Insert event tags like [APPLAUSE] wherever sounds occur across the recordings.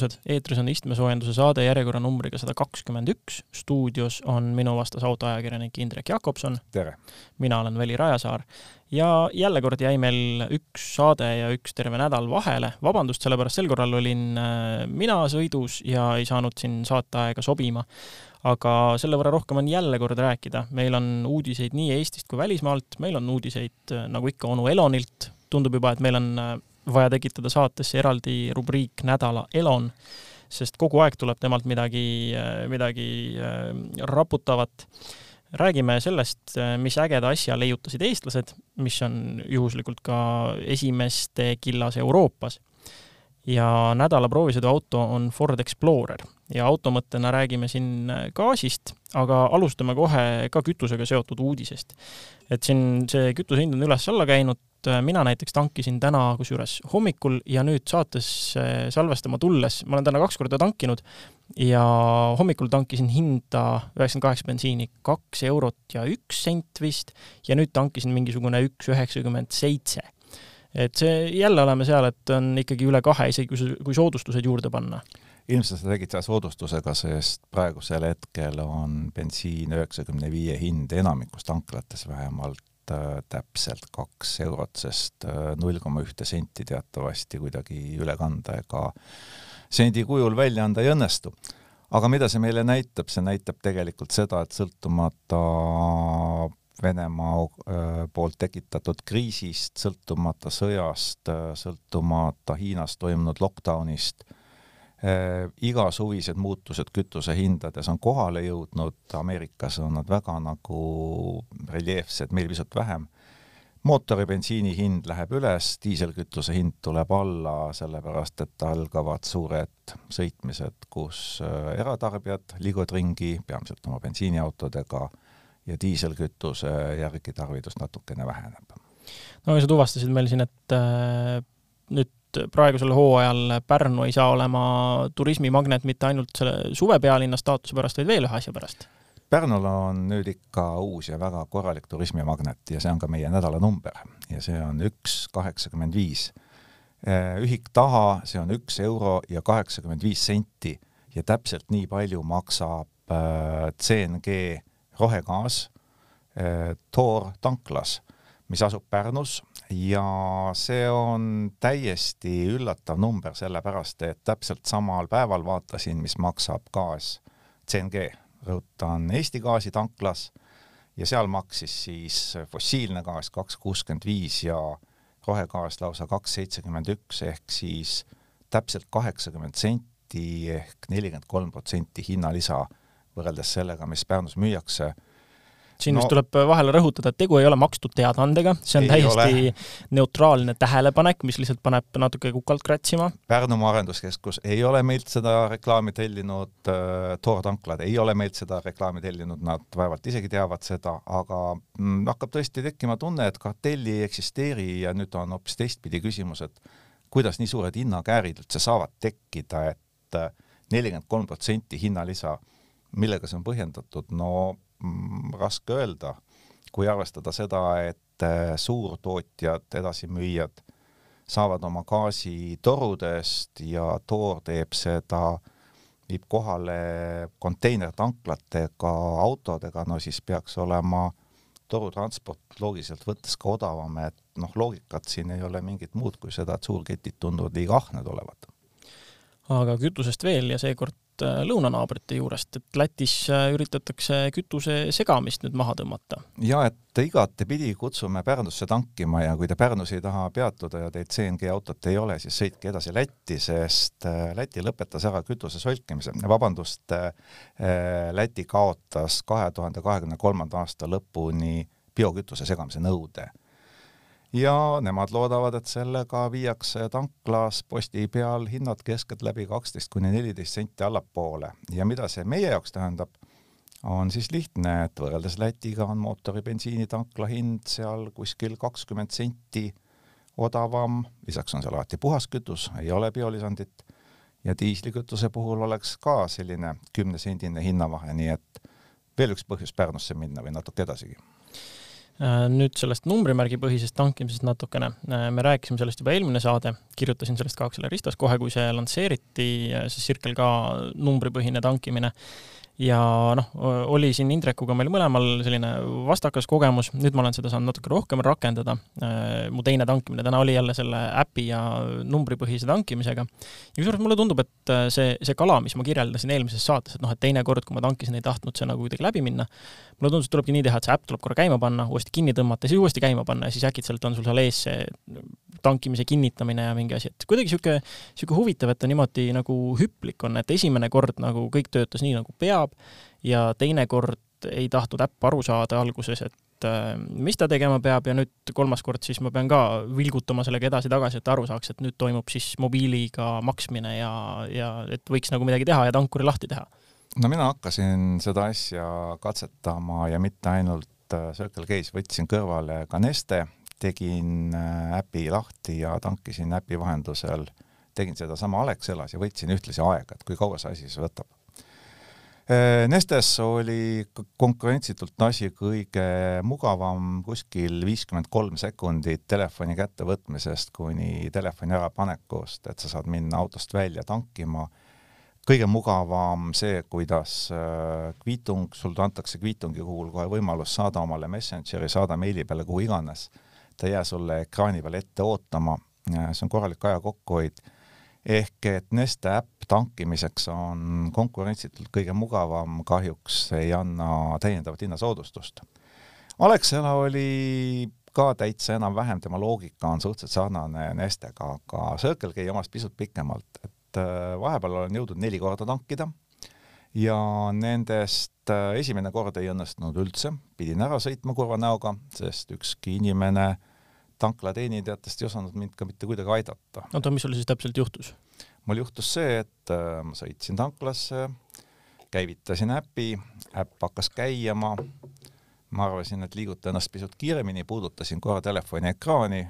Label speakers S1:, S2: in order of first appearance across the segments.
S1: tervitused, eetris on istmesoojenduse saade järjekorranumbriga sada kakskümmend üks. stuudios on minu vastas autoajakirjanik Indrek Jakobson.
S2: tere!
S1: mina olen Veli Rajasaar ja jälle kord jäi meil üks saade ja üks terve nädal vahele. vabandust, sellepärast sel korral olin äh, mina sõidus ja ei saanud siin saateaega sobima. aga selle võrra rohkem on jälle kord rääkida. meil on uudiseid nii Eestist kui välismaalt, meil on uudiseid äh, nagu ikka onu Elonilt. tundub juba, et meil on äh, vaja tekitada saatesse eraldi rubriik Nädala Elon, sest kogu aeg tuleb temalt midagi, midagi äh, raputavat. räägime sellest, mis ägeda asja leiutasid eestlased, mis on juhuslikult ka esimeste killas Euroopas. ja nädala proovisõiduauto on Ford Explorer ja auto mõttena räägime siin gaasist, aga alustame kohe ka kütusega seotud uudisest. et siin see kütuse hind on üles-alla käinud, Äh, mina näiteks tankisin täna kusjuures hommikul ja nüüd saates äh, salvestama tulles, ma olen täna kaks korda tankinud ja hommikul tankisin hinda üheksakümmend kaheksa bensiini kaks eurot ja üks sent vist ja nüüd tankisin mingisugune üks üheksakümmend seitse. et see, jälle oleme seal, et on ikkagi üle kahe, isegi kui, kui soodustused juurde panna
S2: ilmselt sa tegid seda soodustusega, sest praegusel hetkel on bensiin üheksakümne viie hind enamikus tanklates vähemalt äh, täpselt kaks eurot, sest äh, null koma ühte senti teatavasti kuidagi üle kanda ega sendi kujul välja anda ei õnnestu. aga mida see meile näitab, see näitab tegelikult seda, et sõltumata Venemaa äh, poolt tekitatud kriisist, sõltumata sõjast, äh, sõltumata Hiinas toimunud lockdownist, Äh, igasuvised muutused kütusehindades on kohale jõudnud, Ameerikas on nad väga nagu reljeefsed, meil pisut vähem. mootori bensiini hind läheb üles, diiselkütuse hind tuleb alla, sellepärast et algavad suured sõitmised, kus äh, eratarbijad liiguvad ringi, peamiselt oma bensiiniautodega, ja diiselkütuse järgi tarvidus natukene väheneb.
S1: no sa tuvastasid meil siin, et äh, nüüd praegusel hooajal Pärnu ei saa olema turismimagnet mitte ainult selle suvepealinna staatuse pärast, vaid veel ühe asja pärast.
S2: Pärnul on nüüd ikka uus ja väga korralik turismimagnet ja see on ka meie nädalanumber ja see on üks kaheksakümmend viis. ühik taha, see on üks euro ja kaheksakümmend viis senti ja täpselt nii palju maksab äh, CNG rohegaas äh, Toor tanklas, mis asub Pärnus ja see on täiesti üllatav number, sellepärast et täpselt samal päeval vaatasin, mis maksab gaas CNG, rõhutan Eesti Gaasi tanklas. Ja seal maksis siis fossiilne gaas kaks kuuskümmend viis ja rohegaas lausa kaks seitsekümmend üks ehk siis täpselt kaheksakümmend senti ehk nelikümmend kolm protsenti hinnalisa võrreldes sellega, mis Pärnus müüakse
S1: siin no, tuleb vahele rõhutada, et tegu ei ole makstud teadaandega, see on täiesti ole. neutraalne tähelepanek, mis lihtsalt paneb natuke kukalt kratsima.
S2: Pärnumaa Arenduskeskus ei ole meilt seda reklaami tellinud äh,, Toor tanklad ei ole meilt seda reklaami tellinud, nad vaevalt isegi teavad seda, aga mm, hakkab tõesti tekkima tunne, et kartelli ei eksisteeri ja nüüd on hoopis teistpidi küsimus, et kuidas nii suured hinnakäärid üldse saavad tekkida, et äh, nelikümmend kolm protsenti hinnalisa, millega see on põhjendatud, no raske öelda, kui arvestada seda, et äh, suurtootjad, edasimüüjad saavad oma gaasi torudest ja Toor teeb seda, viib kohale konteinertanklatega, autodega, no siis peaks olema torutransport loogiliselt võttes ka odavam, et noh, loogikat siin ei ole mingit muud kui seda, et suurketid tunduvad liiga ahned olevat.
S1: aga kütusest veel ja seekord Äh, lõunanaabrite juurest, et Lätis äh, üritatakse kütuse segamist nüüd maha tõmmata.
S2: ja et igatepidi kutsume Pärnusse tankima ja kui te Pärnus ei taha peatuda ja teil CNG autot ei ole, siis sõitke edasi Lätti, sest äh, Läti lõpetas ära kütuse solkimise, vabandust, Läti kaotas kahe tuhande kahekümne kolmanda aasta lõpuni biokütuse segamise nõude ja nemad loodavad, et sellega viiakse tanklas posti peal hinnad keskeltläbi kaksteist kuni neliteist senti allapoole. Ja mida see meie jaoks tähendab, on siis lihtne, et võrreldes Lätiga on mootori bensiinitankla hind seal kuskil kakskümmend senti odavam, lisaks on seal alati puhaskütus, ei ole biolisandit, ja diislikütuse puhul oleks ka selline kümnesendine hinnavahe, nii et veel üks põhjus Pärnusse minna või natuke edasigi
S1: nüüd sellest numbrimärgipõhisest tankimisest natukene. Äh, me rääkisime sellest juba eelmine saade, kirjutasin sellest ka Aksel Ristas kohe, kui see lansseeriti, see Circle K numbripõhine tankimine ja noh, oli siin Indrekuga meil mõlemal selline vastakas kogemus, nüüd ma olen seda saanud natuke rohkem rakendada. Äh, mu teine tankimine täna oli jälle selle äpi ja numbripõhise tankimisega. ja kusjuures mulle tundub, et äh, see, see kala, mis ma kirjeldasin eelmises saates, et noh, et teinekord, kui ma tankisin, ei tahtnud see nagu kuidagi läbi minna. mulle tundus, et tulebki nii teha, et see äpp tuleb korra käima panna, uuesti kinni tõmmata, siis uuesti käima panna ja siis äkitselt on sul seal ees see tankimise kinnitamine ja mingi asi, et kuidagi niisugune, niisugune huvitav, et ta niimoodi nagu hüplik on, et esimene kord nagu kõik töötas nii, nagu peab, ja teinekord ei tahtnud äpp aru saada alguses, et äh, mis ta tegema peab ja nüüd kolmas kord siis ma pean ka vilgutama sellega edasi-tagasi, et aru saaks, et nüüd toimub siis mobiiliga maksmine ja, ja et võiks nagu midagi teha ja tankuri lahti teha.
S2: no mina hakkasin seda asja katsetama ja mitte ainult äh, Circle K-s, võtsin kõrvale ka Neste tegin äh, äpi lahti ja tankisin äpi vahendusel, tegin sedasama Alexelas ja võtsin ühtlasi aega, et kui kaua see asi siis võtab. Äh, Nestes oli konkurentsitult asi kõige mugavam, kuskil viiskümmend kolm sekundit telefoni kättevõtmisest kuni telefoni ärapanekust, et sa saad minna autost välja tankima. Kõige mugavam see, kuidas äh, kviitung, sulle antakse kviitungi puhul kohe võimalus saada omale Messengeri, saada meili peale, kuhu iganes ta ei jää sulle ekraani peal ette ootama, see on korralik aja kokkuhoid, ehk et Neste äpp tankimiseks on konkurentsitult kõige mugavam, kahjuks ei anna täiendavat hinnasoodustust. Alexela oli ka täitsa enam-vähem, tema loogika on suhteliselt sarnane Nestega, aga Circle K omast pisut pikemalt, et äh, vahepeal olen jõudnud neli korda tankida ja nendest äh, esimene kord ei õnnestunud üldse, pidin ära sõitma kurva näoga, sest ükski inimene äh, tankla teenindajatest ei osanud mind ka mitte kuidagi aidata.
S1: oota, mis sul siis täpselt juhtus?
S2: mul juhtus see, et äh, ma sõitsin tanklasse, käivitasin äpi, äpp hakkas käima, ma arvasin, et liiguta ennast pisut kiiremini, puudutasin korra telefoni ekraani,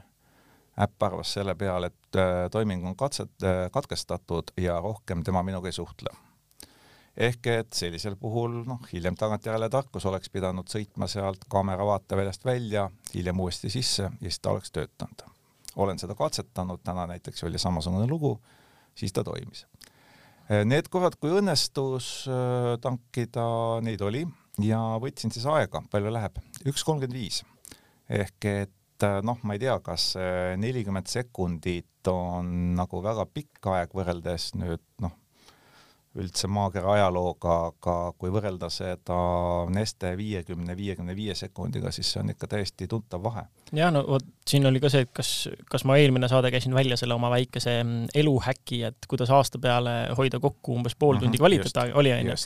S2: äpp arvas selle peale, et äh, toiming on katset, äh, katkestatud ja rohkem tema minuga ei suhtle ehk et sellisel puhul noh, hiljem tagantjärele tarkus oleks pidanud sõitma sealt kaamera vaateväljast välja, hiljem uuesti sisse ja siis ta oleks töötanud. olen seda katsetanud, täna näiteks oli samasugune lugu, siis ta toimis. Need korrad, kui õnnestus äh, tankida, neid oli ja võtsin siis aega, palju läheb, üks kolmkümmend viis. ehk et äh, noh, ma ei tea, kas nelikümmend sekundit on nagu väga pikk aeg võrreldes nüüd noh, üldse maakera ajalooga, aga kui võrrelda seda Neste viiekümne, viiekümne viie sekundiga, siis see on ikka täiesti tuntav vahe.
S1: ja no vot, siin oli ka see, et kas, kas ma eelmine saade käisin välja selle oma väikese eluhäki, et kuidas aasta peale hoida kokku umbes pool tundi mhm, kvaliteetaega, oli onju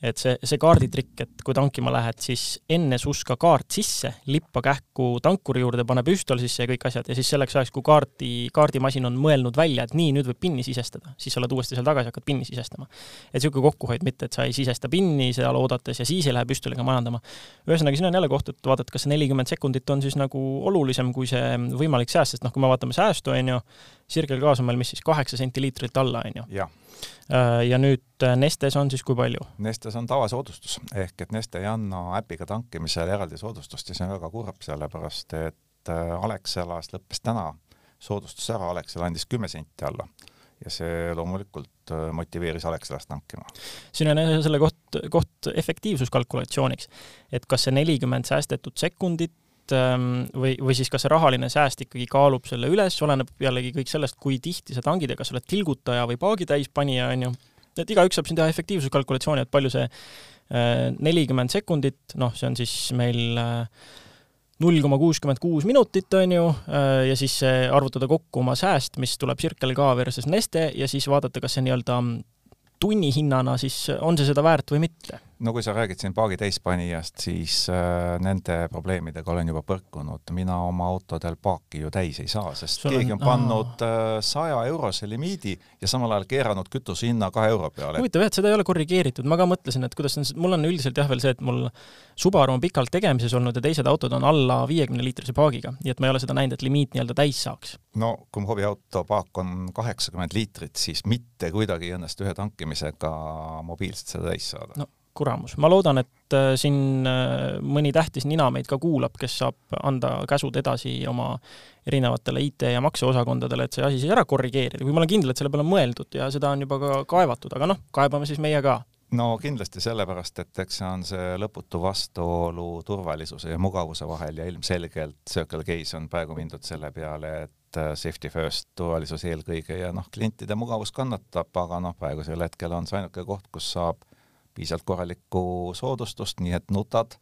S1: et see, see kaarditrikk, et kui tankima lähed, siis enne suska kaart sisse, lippa kähku tankuri juurde, pane püstol sisse ja kõik asjad ja siis selleks ajaks, kui kaardi, kaardimasin on mõelnud välja, et nii, nüüd võib pinni sisestada, siis sa oled uuesti seal tagasi, hakkad pinni sisestama. et niisugune kokkuhoid, mitte et sa ei sisesta pinni seal oodates ja siis ei lähe püstoliga majandama. ühesõnaga, siin on jälle koht, et vaadata, kas see nelikümmend sekundit on siis nagu olulisem kui see võimalik sääst, sest noh, kui me vaatame säästu, on ju, Sirgel gaas on meil mis siis kaheksa sentiliitrit alla, on ju. Äh, ja nüüd äh, Nestes on siis kui palju?
S2: Nestes on tavasoodustus, ehk et Neste ei anna äpiga tankimisel eraldi soodustust ja see on väga kurb, sellepärast et äh, Alexelas lõppes täna soodustus ära, Alexela andis kümme senti alla ja see loomulikult motiveeris Alexelast tankima.
S1: siin on selle koht, koht efektiivsuskalkulatsiooniks, et kas see nelikümmend säästetud sekundit Ähm, või, või siis kas see rahaline sääst ikkagi kaalub selle üles, oleneb jällegi kõik sellest, kui tihti sa tangid ja kas sa oled tilgutaja või paagi täispanija, on ju. et igaüks saab siin teha efektiivsuskalkulatsiooni, et palju see äh, nelikümmend sekundit, noh, see on siis meil äh, null koma kuuskümmend kuus minutit, on ju, äh, ja siis arvutada kokku oma sääst, mis tuleb Circle K versus Neste ja siis vaadata, kas see nii-öelda tunnihinnana, siis on see seda väärt või mitte
S2: no kui sa räägid siin paagi täispanijast, siis äh, nende probleemidega olen juba põrkunud. mina oma autodel paaki ju täis ei saa, sest Sul keegi on, on pannud äh, saja äh, eurose limiidi ja samal ajal keeranud kütuse hinna kahe euro peale.
S1: huvitav jah, et seda ei ole korrigeeritud, ma ka mõtlesin, et kuidas on, mul on üldiselt jah veel see, et mul Subaru on pikalt tegemises olnud ja teised autod on alla viiekümne liitrise paagiga, nii et ma ei ole seda näinud, et limiit nii-öelda täis saaks.
S2: no kui mu hobiauto paak on kaheksakümmend liitrit, siis mitte kuidagi ei õnnestu ühe tankimisega mobiilselt seda täis saada.
S1: no kuramus, ma loodan, et äh, siin äh, mõni tähtis nina meid ka kuulab, kes saab anda käsud edasi oma erinevatele IT- ja makseosakondadele, et see asi siis ära korrigeerida, kui ma olen kindel, et selle peale on mõeldud ja seda on juba ka kaevatud, aga noh, kaebame siis meie ka.
S2: No kindlasti sellepärast, et eks see on see lõputu vastuolu turvalisuse ja mugavuse vahel ja ilmselgelt Circle K-s on praegu mindud selle peale, et äh, safety first, turvalisus eelkõige ja noh, klientide mugavus kannatab, aga noh, praegusel hetkel on see ainuke koht, kus saab piisavalt korralikku soodustust, nii et nutad,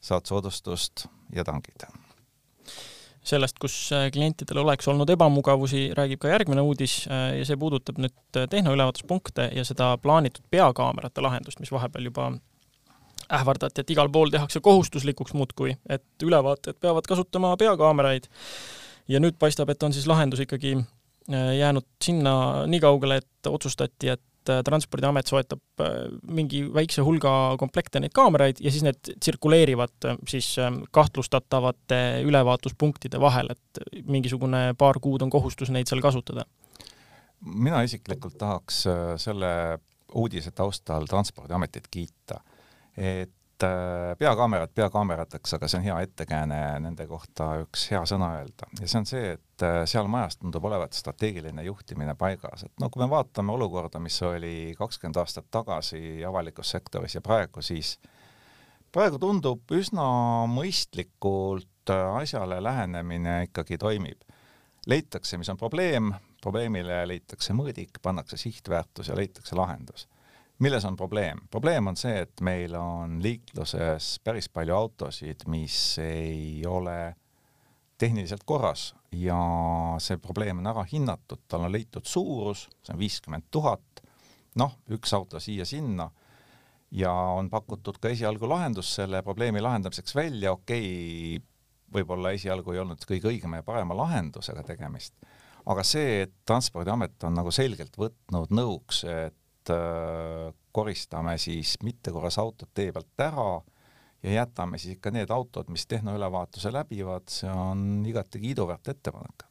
S2: saad soodustust ja tangid.
S1: sellest, kus äh, klientidel oleks olnud ebamugavusi, räägib ka järgmine uudis äh, ja see puudutab nüüd äh, tehnoülevaatuspunkte ja seda plaanitud peakaamerate lahendust, mis vahepeal juba ähvardati, et igal pool tehakse kohustuslikuks muudkui, et ülevaatajad peavad kasutama peakaameraid. ja nüüd paistab, et on siis lahendus ikkagi jäänud sinna nii kaugele, et otsustati, et et äh, Transpordiamet soetab äh, mingi väikse hulga komplekte neid kaameraid ja siis need tsirkuleerivad äh, siis kahtlustatavate ülevaatuspunktide vahel, et mingisugune paar kuud on kohustus neid seal kasutada.
S2: mina isiklikult tahaks selle uudise taustal Transpordiametit kiita, et et peakaamerad peakaamerateks, aga see on hea ettekääne nende kohta üks hea sõna öelda. Ja see on see, et äh, seal majas tundub olevat strateegiline juhtimine paigas, et no kui me vaatame olukorda, mis oli kakskümmend aastat tagasi avalikus sektoris ja praegu, siis praegu tundub üsna mõistlikult äh, asjale lähenemine ikkagi toimib. leitakse, mis on probleem, probleemile leitakse mõõdik, pannakse sihtväärtus ja leitakse lahendus milles on probleem? probleem on see, et meil on liikluses päris palju autosid, mis ei ole tehniliselt korras ja see probleem on ära hinnatud, tal on leitud suurus, see on viiskümmend tuhat, noh, üks auto siia-sinna ja on pakutud ka esialgu lahendus selle probleemi lahendamiseks välja, okei okay,, võib-olla esialgu ei olnud kõige õigema ja parema lahendusega tegemist, aga see, et Transpordiamet on nagu selgelt võtnud nõuks, et koristame siis mittekorras autod tee pealt ära ja jätame siis ikka need autod, mis tehnoülevaatuse läbivad, see on igati kiiduväärt ettepanek.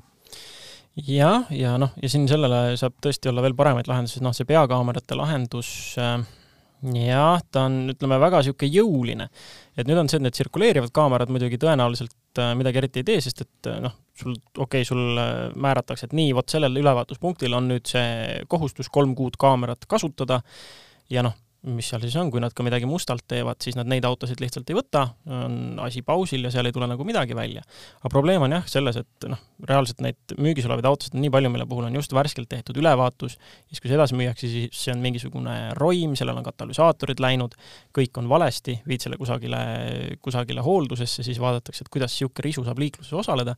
S1: Jah, ja noh, ja siin sellele saab tõesti olla veel paremaid lahendusi, noh, see peakaamerate lahendus äh, jah, ta on, ütleme, väga niisugune jõuline. et nüüd on see, et need tsirkuleerivad kaamerad muidugi tõenäoliselt äh, midagi eriti ei tee, sest et äh, noh, sul, okei okay,, sul äh, määratakse, et nii, vot sellel ülevaatuspunktil on nüüd see kohustus kolm kuud kaamerat kasutada ja noh, mis seal siis on, kui nad ka midagi mustalt teevad, siis nad neid autosid lihtsalt ei võta, on asi pausil ja seal ei tule nagu midagi välja. aga probleem on jah selles, et noh, reaalselt neid müügis olevaid autosid on nii palju, mille puhul on just värskelt tehtud ülevaatus, siis kui see edasi müüakse, siis see on mingisugune roim, sellel on katalüsaatorid läinud, kõik on valesti, viid selle kusagile, kusagile hooldusesse, siis vaadatakse, et kuidas niisugune risu saab liikluses osaleda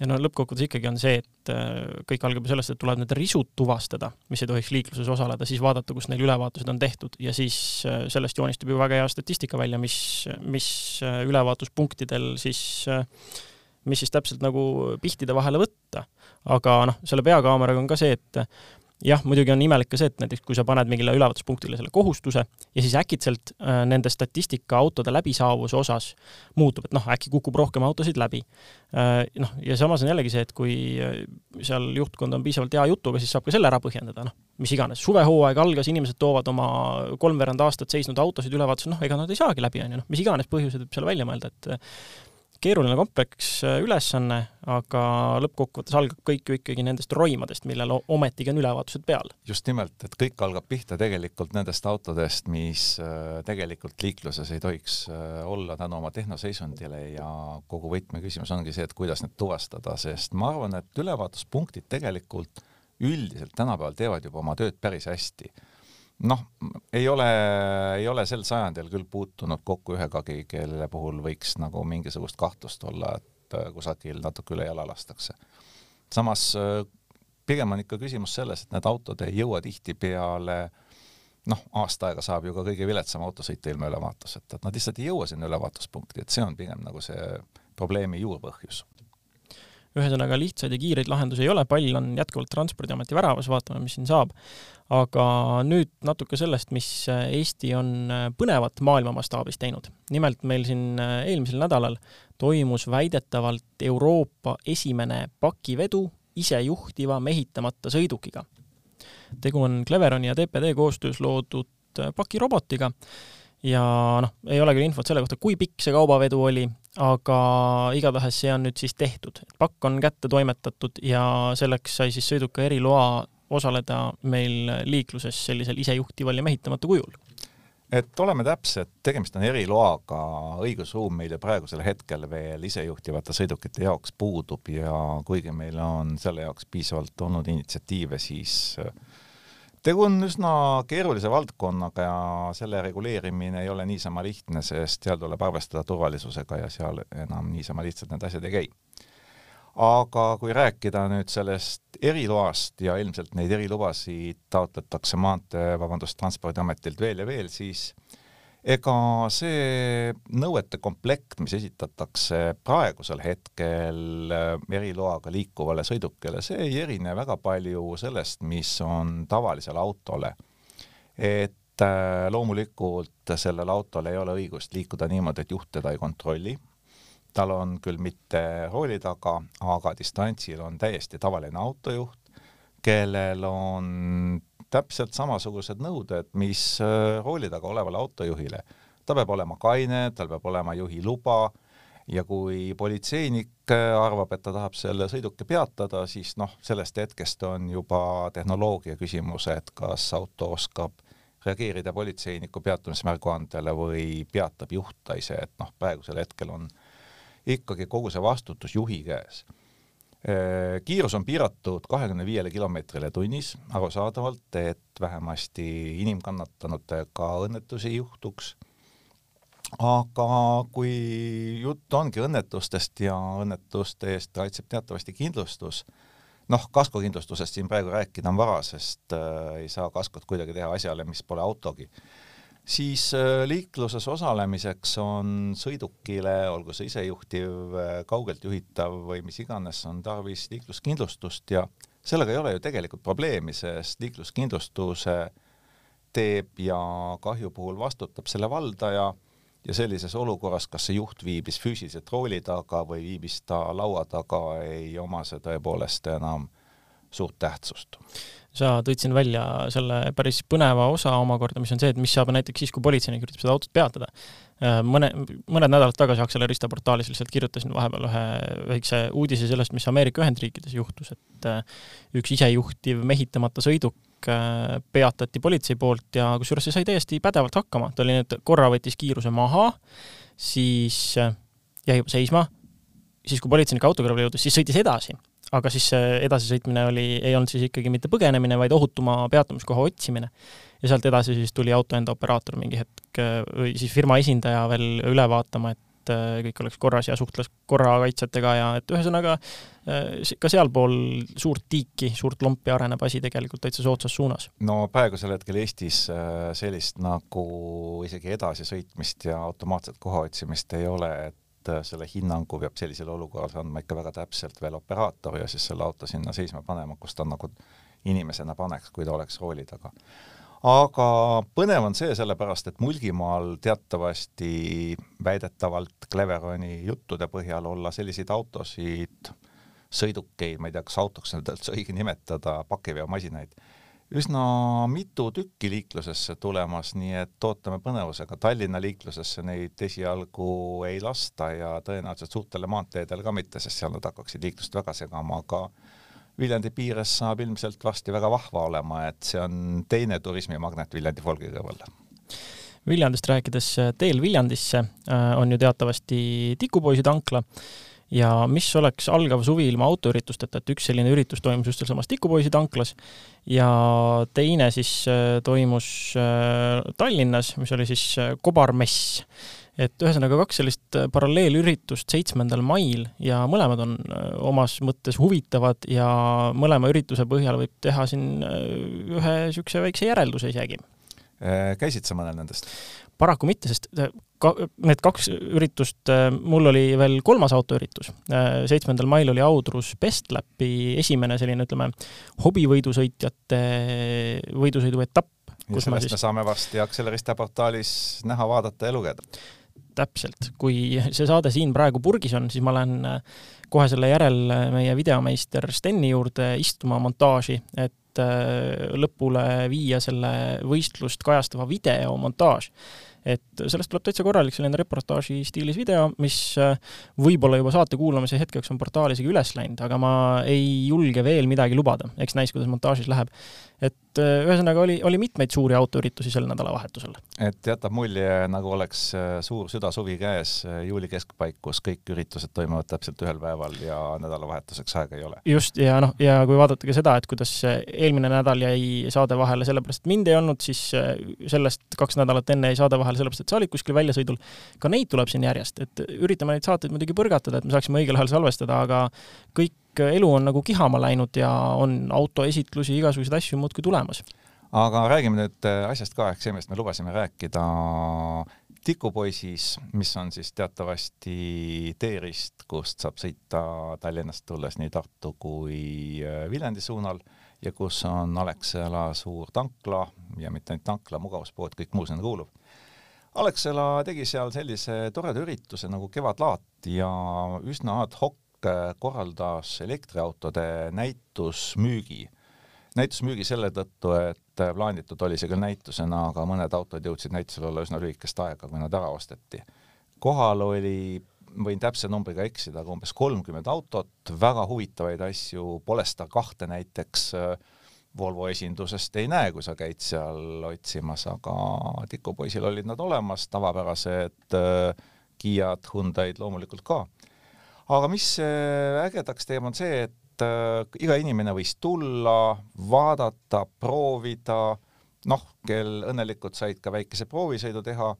S1: ja no lõppkokkuvõttes ikkagi on see, et äh, kõik algab ju sellest, et tuleb need risud tuvastada, mis ei tohiks liikluses osaleda, siis vaadata, kus neil ülevaatused on tehtud ja siis äh, sellest joonistub ju väga hea statistika välja, mis, mis äh, ülevaatuspunktidel siis, mis siis täpselt nagu pihtide vahele võtta. aga noh, selle peakaameraga on ka see, et jah, muidugi on imelik ka see, et näiteks kui sa paned mingile ülevaatuspunktile selle kohustuse ja siis äkitselt äh, nende statistika autode läbisaavuse osas muutub, et noh, äkki kukub rohkem autosid läbi äh,. noh, ja samas on jällegi see, et kui äh, seal juhtkond on piisavalt hea jutuga, siis saab ka selle ära põhjendada, noh, mis iganes, suvehooaeg algas, inimesed toovad oma kolmveerand aastat seisnud autosid ülevaatusele, noh, ega nad ei saagi läbi, on ju, noh, mis iganes põhjused võib seal välja mõelda, et keeruline kompleks äh, ülesanne, aga lõppkokkuvõttes algab kõik ju ikkagi nendest roimadest, millel ometigi on ülevaatused peal.
S2: just nimelt, et kõik algab pihta tegelikult nendest autodest, mis äh, tegelikult liikluses ei tohiks äh, olla tänu oma tehnoseisundile ja kogu võtmeküsimus ongi see, et kuidas need tuvastada, sest ma arvan, et ülevaatuspunktid tegelikult üldiselt tänapäeval teevad juba oma tööd päris hästi noh, ei ole, ei ole sel sajandil küll puutunud kokku ühegagi, kelle puhul võiks nagu mingisugust kahtlust olla, et äh, kusagil natuke üle jala lastakse. samas äh, pigem on ikka küsimus selles, et need autod ei jõua tihtipeale noh, aasta aega saab ju ka kõige viletsam auto sõita ilma ülevaatuseta, et nad lihtsalt ei jõua sinna ülevaatuspunkti, et see on pigem nagu see probleemi juurpõhjus
S1: ühesõnaga lihtsaid ja kiireid lahendusi ei ole, pall on jätkuvalt Transpordiameti väravas, vaatame, mis siin saab. aga nüüd natuke sellest, mis Eesti on põnevat maailma mastaabis teinud. nimelt meil siin eelmisel nädalal toimus väidetavalt Euroopa esimene pakivedu isejuhtiva mehitamata sõidukiga. tegu on Cleveroni ja TPD koostöös loodud pakirobotiga ja noh, ei ole küll infot selle kohta, kui pikk see kaubavedu oli, aga igatahes see on nüüd siis tehtud. pakk on kätte toimetatud ja selleks sai siis sõiduka eriloa osaleda meil liikluses sellisel isejuhtival ja mehitamata kujul
S2: et oleme täpsed, tegemist on eriloaga, õigusruum meil ju praegusel hetkel veel isejuhtivate sõidukite jaoks puudub ja kuigi meil on selle jaoks piisavalt olnud initsiatiive, siis äh, tegu on üsna keerulise valdkonnaga ja selle reguleerimine ei ole niisama lihtne, sest seal tuleb arvestada turvalisusega ja seal enam niisama lihtsalt need asjad ei käi. Aga kui rääkida nüüd sellest eriloast ja ilmselt neid erilubasid taotletakse maantee, vabandust, Transpordiametilt veel ja veel, siis ega see nõuete komplekt, mis esitatakse praegusel hetkel äh, eriloaga liikuvale sõidukile, see ei erine väga palju sellest, mis on tavalisele autole. et äh, loomulikult sellel autol ei ole õigust liikuda niimoodi, et juht teda ei kontrolli tal on küll mitte rooli taga, aga distantsil on täiesti tavaline autojuht, kellel on täpselt samasugused nõuded, mis äh, rooli taga olevale autojuhile. ta peab olema kaine, tal peab olema juhiluba ja kui politseinik äh, arvab, et ta tahab selle sõiduki peatada, siis noh, sellest hetkest on juba tehnoloogia küsimus, et kas auto oskab reageerida politseiniku peatumismärguandele või peatab juht ta ise, et noh, praegusel hetkel on äh, ikkagi kogu see vastutus juhi käes. Äh, kiirus on piiratud kahekümne viiele kilomeetrile tunnis, arusaadavalt, et vähemasti inimkannatanutega õnnetusi ei juhtuks. aga kui jutt ongi õnnetustest ja õnnetuste eest kaitseb teatavasti kindlustus, noh, kaskokindlustusest siin praegu rääkida on vara, sest äh, ei saa kaskot kuidagi teha asjale, mis pole autogi siis äh, liikluses osalemiseks on sõidukile, olgu see isejuhtiv, äh, kaugelt juhitav või mis iganes, on tarvis liikluskindlustust ja sellega ei ole ju tegelikult probleemi, sest liikluskindlustuse teeb ja kahju puhul vastutab selle valdaja ja sellises olukorras, kas see juht viibis füüsiliselt rooli taga või viibis ta laua taga, ei oma see tõepoolest enam suurt tähtsust
S1: sa tõid siin välja selle päris põneva osa omakorda, mis on see, et mis saab näiteks siis, kui politseinik üritab seda autot peatada. Äh, mõne, mõned nädalad tagasi Accelerista portaalis lihtsalt kirjutasin vahepeal ühe väikse uudise sellest, mis Ameerika Ühendriikides juhtus, et äh, üks isejuhtiv mehitamata sõiduk äh, peatati politsei poolt ja kusjuures see sai täiesti pädevalt hakkama, ta oli nüüd, korra võttis kiiruse maha, siis jäi seisma, siis kui politseinik auto kõrvale jõudis, siis sõitis edasi aga siis see edasisõitmine oli, ei olnud siis ikkagi mitte põgenemine, vaid ohutuma peatumiskoha otsimine. ja sealt edasi siis tuli auto enda operaator mingi hetk või siis firma esindaja veel üle vaatama, et äh, kõik oleks korras ja suhtles korrakaitsjatega ja et ühesõnaga äh, ka sealpool suurt tiiki, suurt lompi areneb asi tegelikult täitsa soodsas suunas.
S2: no praegusel hetkel Eestis äh, sellist nagu isegi edasisõitmist ja automaatset koha otsimist ei ole, et et äh, selle hinnangu peab sellisel olukorras andma ikka väga täpselt veel operaator ja siis selle auto sinna seisma panema, kus ta nagu inimesena paneks, kui ta oleks rooli taga. aga põnev on see sellepärast, et Mulgimaal teatavasti väidetavalt Cleveroni juttude põhjal olla selliseid autosid, sõidukeid, ma ei tea, kas autoks nüüd üldse õige nimetada, pakiveomasinaid üsna mitu tükki liiklusesse tulemas, nii et ootame põnevusega. Tallinna liiklusesse neid esialgu ei lasta ja tõenäoliselt suurtele maanteedele ka mitte, sest seal nad hakkaksid liiklust väga segama, aga Viljandi piires saab ilmselt varsti väga vahva olema, et see on teine turismimagnet Viljandi folgi kõrval.
S1: Viljandist rääkides, teel Viljandisse äh, on ju teatavasti Tikupoisi tankla ja mis oleks algav suvi ilma autoüritusteta, et üks selline üritus toimus just sealsamas Tikupoisi tanklas ja teine siis äh, toimus äh, Tallinnas, mis oli siis äh, kobarmess. et ühesõnaga kaks sellist paralleelüritust seitsmendal mail ja mõlemad on omas mõttes huvitavad ja mõlema ürituse põhjal võib teha siin ühe niisuguse väikse järelduse isegi.
S2: käisid sa mõnel nendest?
S1: Paraku mitte, sest äh, ka, need kaks üritust, äh, mul oli veel kolmas autoüritus. Äh, seitsmendal mail oli Audrus Bestlapi esimene selline, ütleme, hobivõidusõitjate võidusõidu etapp.
S2: ja sellest siis... me saame varsti Accelerista portaalis näha, vaadata ja lugeda.
S1: täpselt, kui see saade siin praegu purgis on, siis ma lähen kohe selle järel meie videomeister Steni juurde istuma montaaži, et lõpule viia selle võistlust kajastava videomontaaž et sellest tuleb täitsa korralik selline reportaaži stiilis video, mis äh, võib-olla juba saate kuulamise hetkeks on portaali isegi üles läinud, aga ma ei julge veel midagi lubada, eks näis, kuidas montaažis läheb. et äh, ühesõnaga oli, oli mitmeid suuri autoüritusi sel nädalavahetusel.
S2: et jätab mulje, nagu oleks äh, suur südasuvi käes, juuli keskpaik, kus kõik üritused toimuvad täpselt ühel päeval ja nädalavahetuseks aega ei ole.
S1: just, ja noh, ja kui vaadata ka seda, et kuidas eelmine nädal jäi saade vahele sellepärast, et mind ei olnud, siis sellest kaks nädalat enne jäi saade vahele sellepärast, et sa olid kuskil väljasõidul. ka neid tuleb siin järjest, et üritame neid saateid muidugi põrgatada, et me saaksime õigel ajal salvestada, aga kõik elu on nagu kihama läinud ja on autoesitlusi, igasuguseid asju muudkui tulemas.
S2: aga räägime nüüd asjast ka, ehk see, millest me lubasime rääkida tikupoisis, mis on siis teatavasti teerist, kust saab sõita Tallinnast tulles nii Tartu kui Viljandi suunal ja kus on Alexela suur tankla ja mitte ainult tankla, mugavuspood, kõik muu sinna kuulub Alexela tegi seal sellise toreda ürituse nagu Kevadlaat ja üsna ad hoc korraldas elektriautode näitusmüügi. näitusmüügi selle tõttu, et plaanitud oli see küll näitusena, aga mõned autod jõudsid näitusel olla üsna lühikest aega, kui nad ära osteti. kohal oli, võin täpse numbriga eksida, aga umbes kolmkümmend autot, väga huvitavaid asju, Polestar kahte näiteks äh, Volvo esindusest ei näe, kui sa käid seal otsimas, aga tikupoisil olid nad olemas, tavapärased äh, Kiad, Hyundai'd loomulikult ka. Aga mis äh, ägedaks teeb, on see, et äh, iga inimene võis tulla, vaadata, proovida, noh, kel õnnelikult said ka väikese proovisõidu teha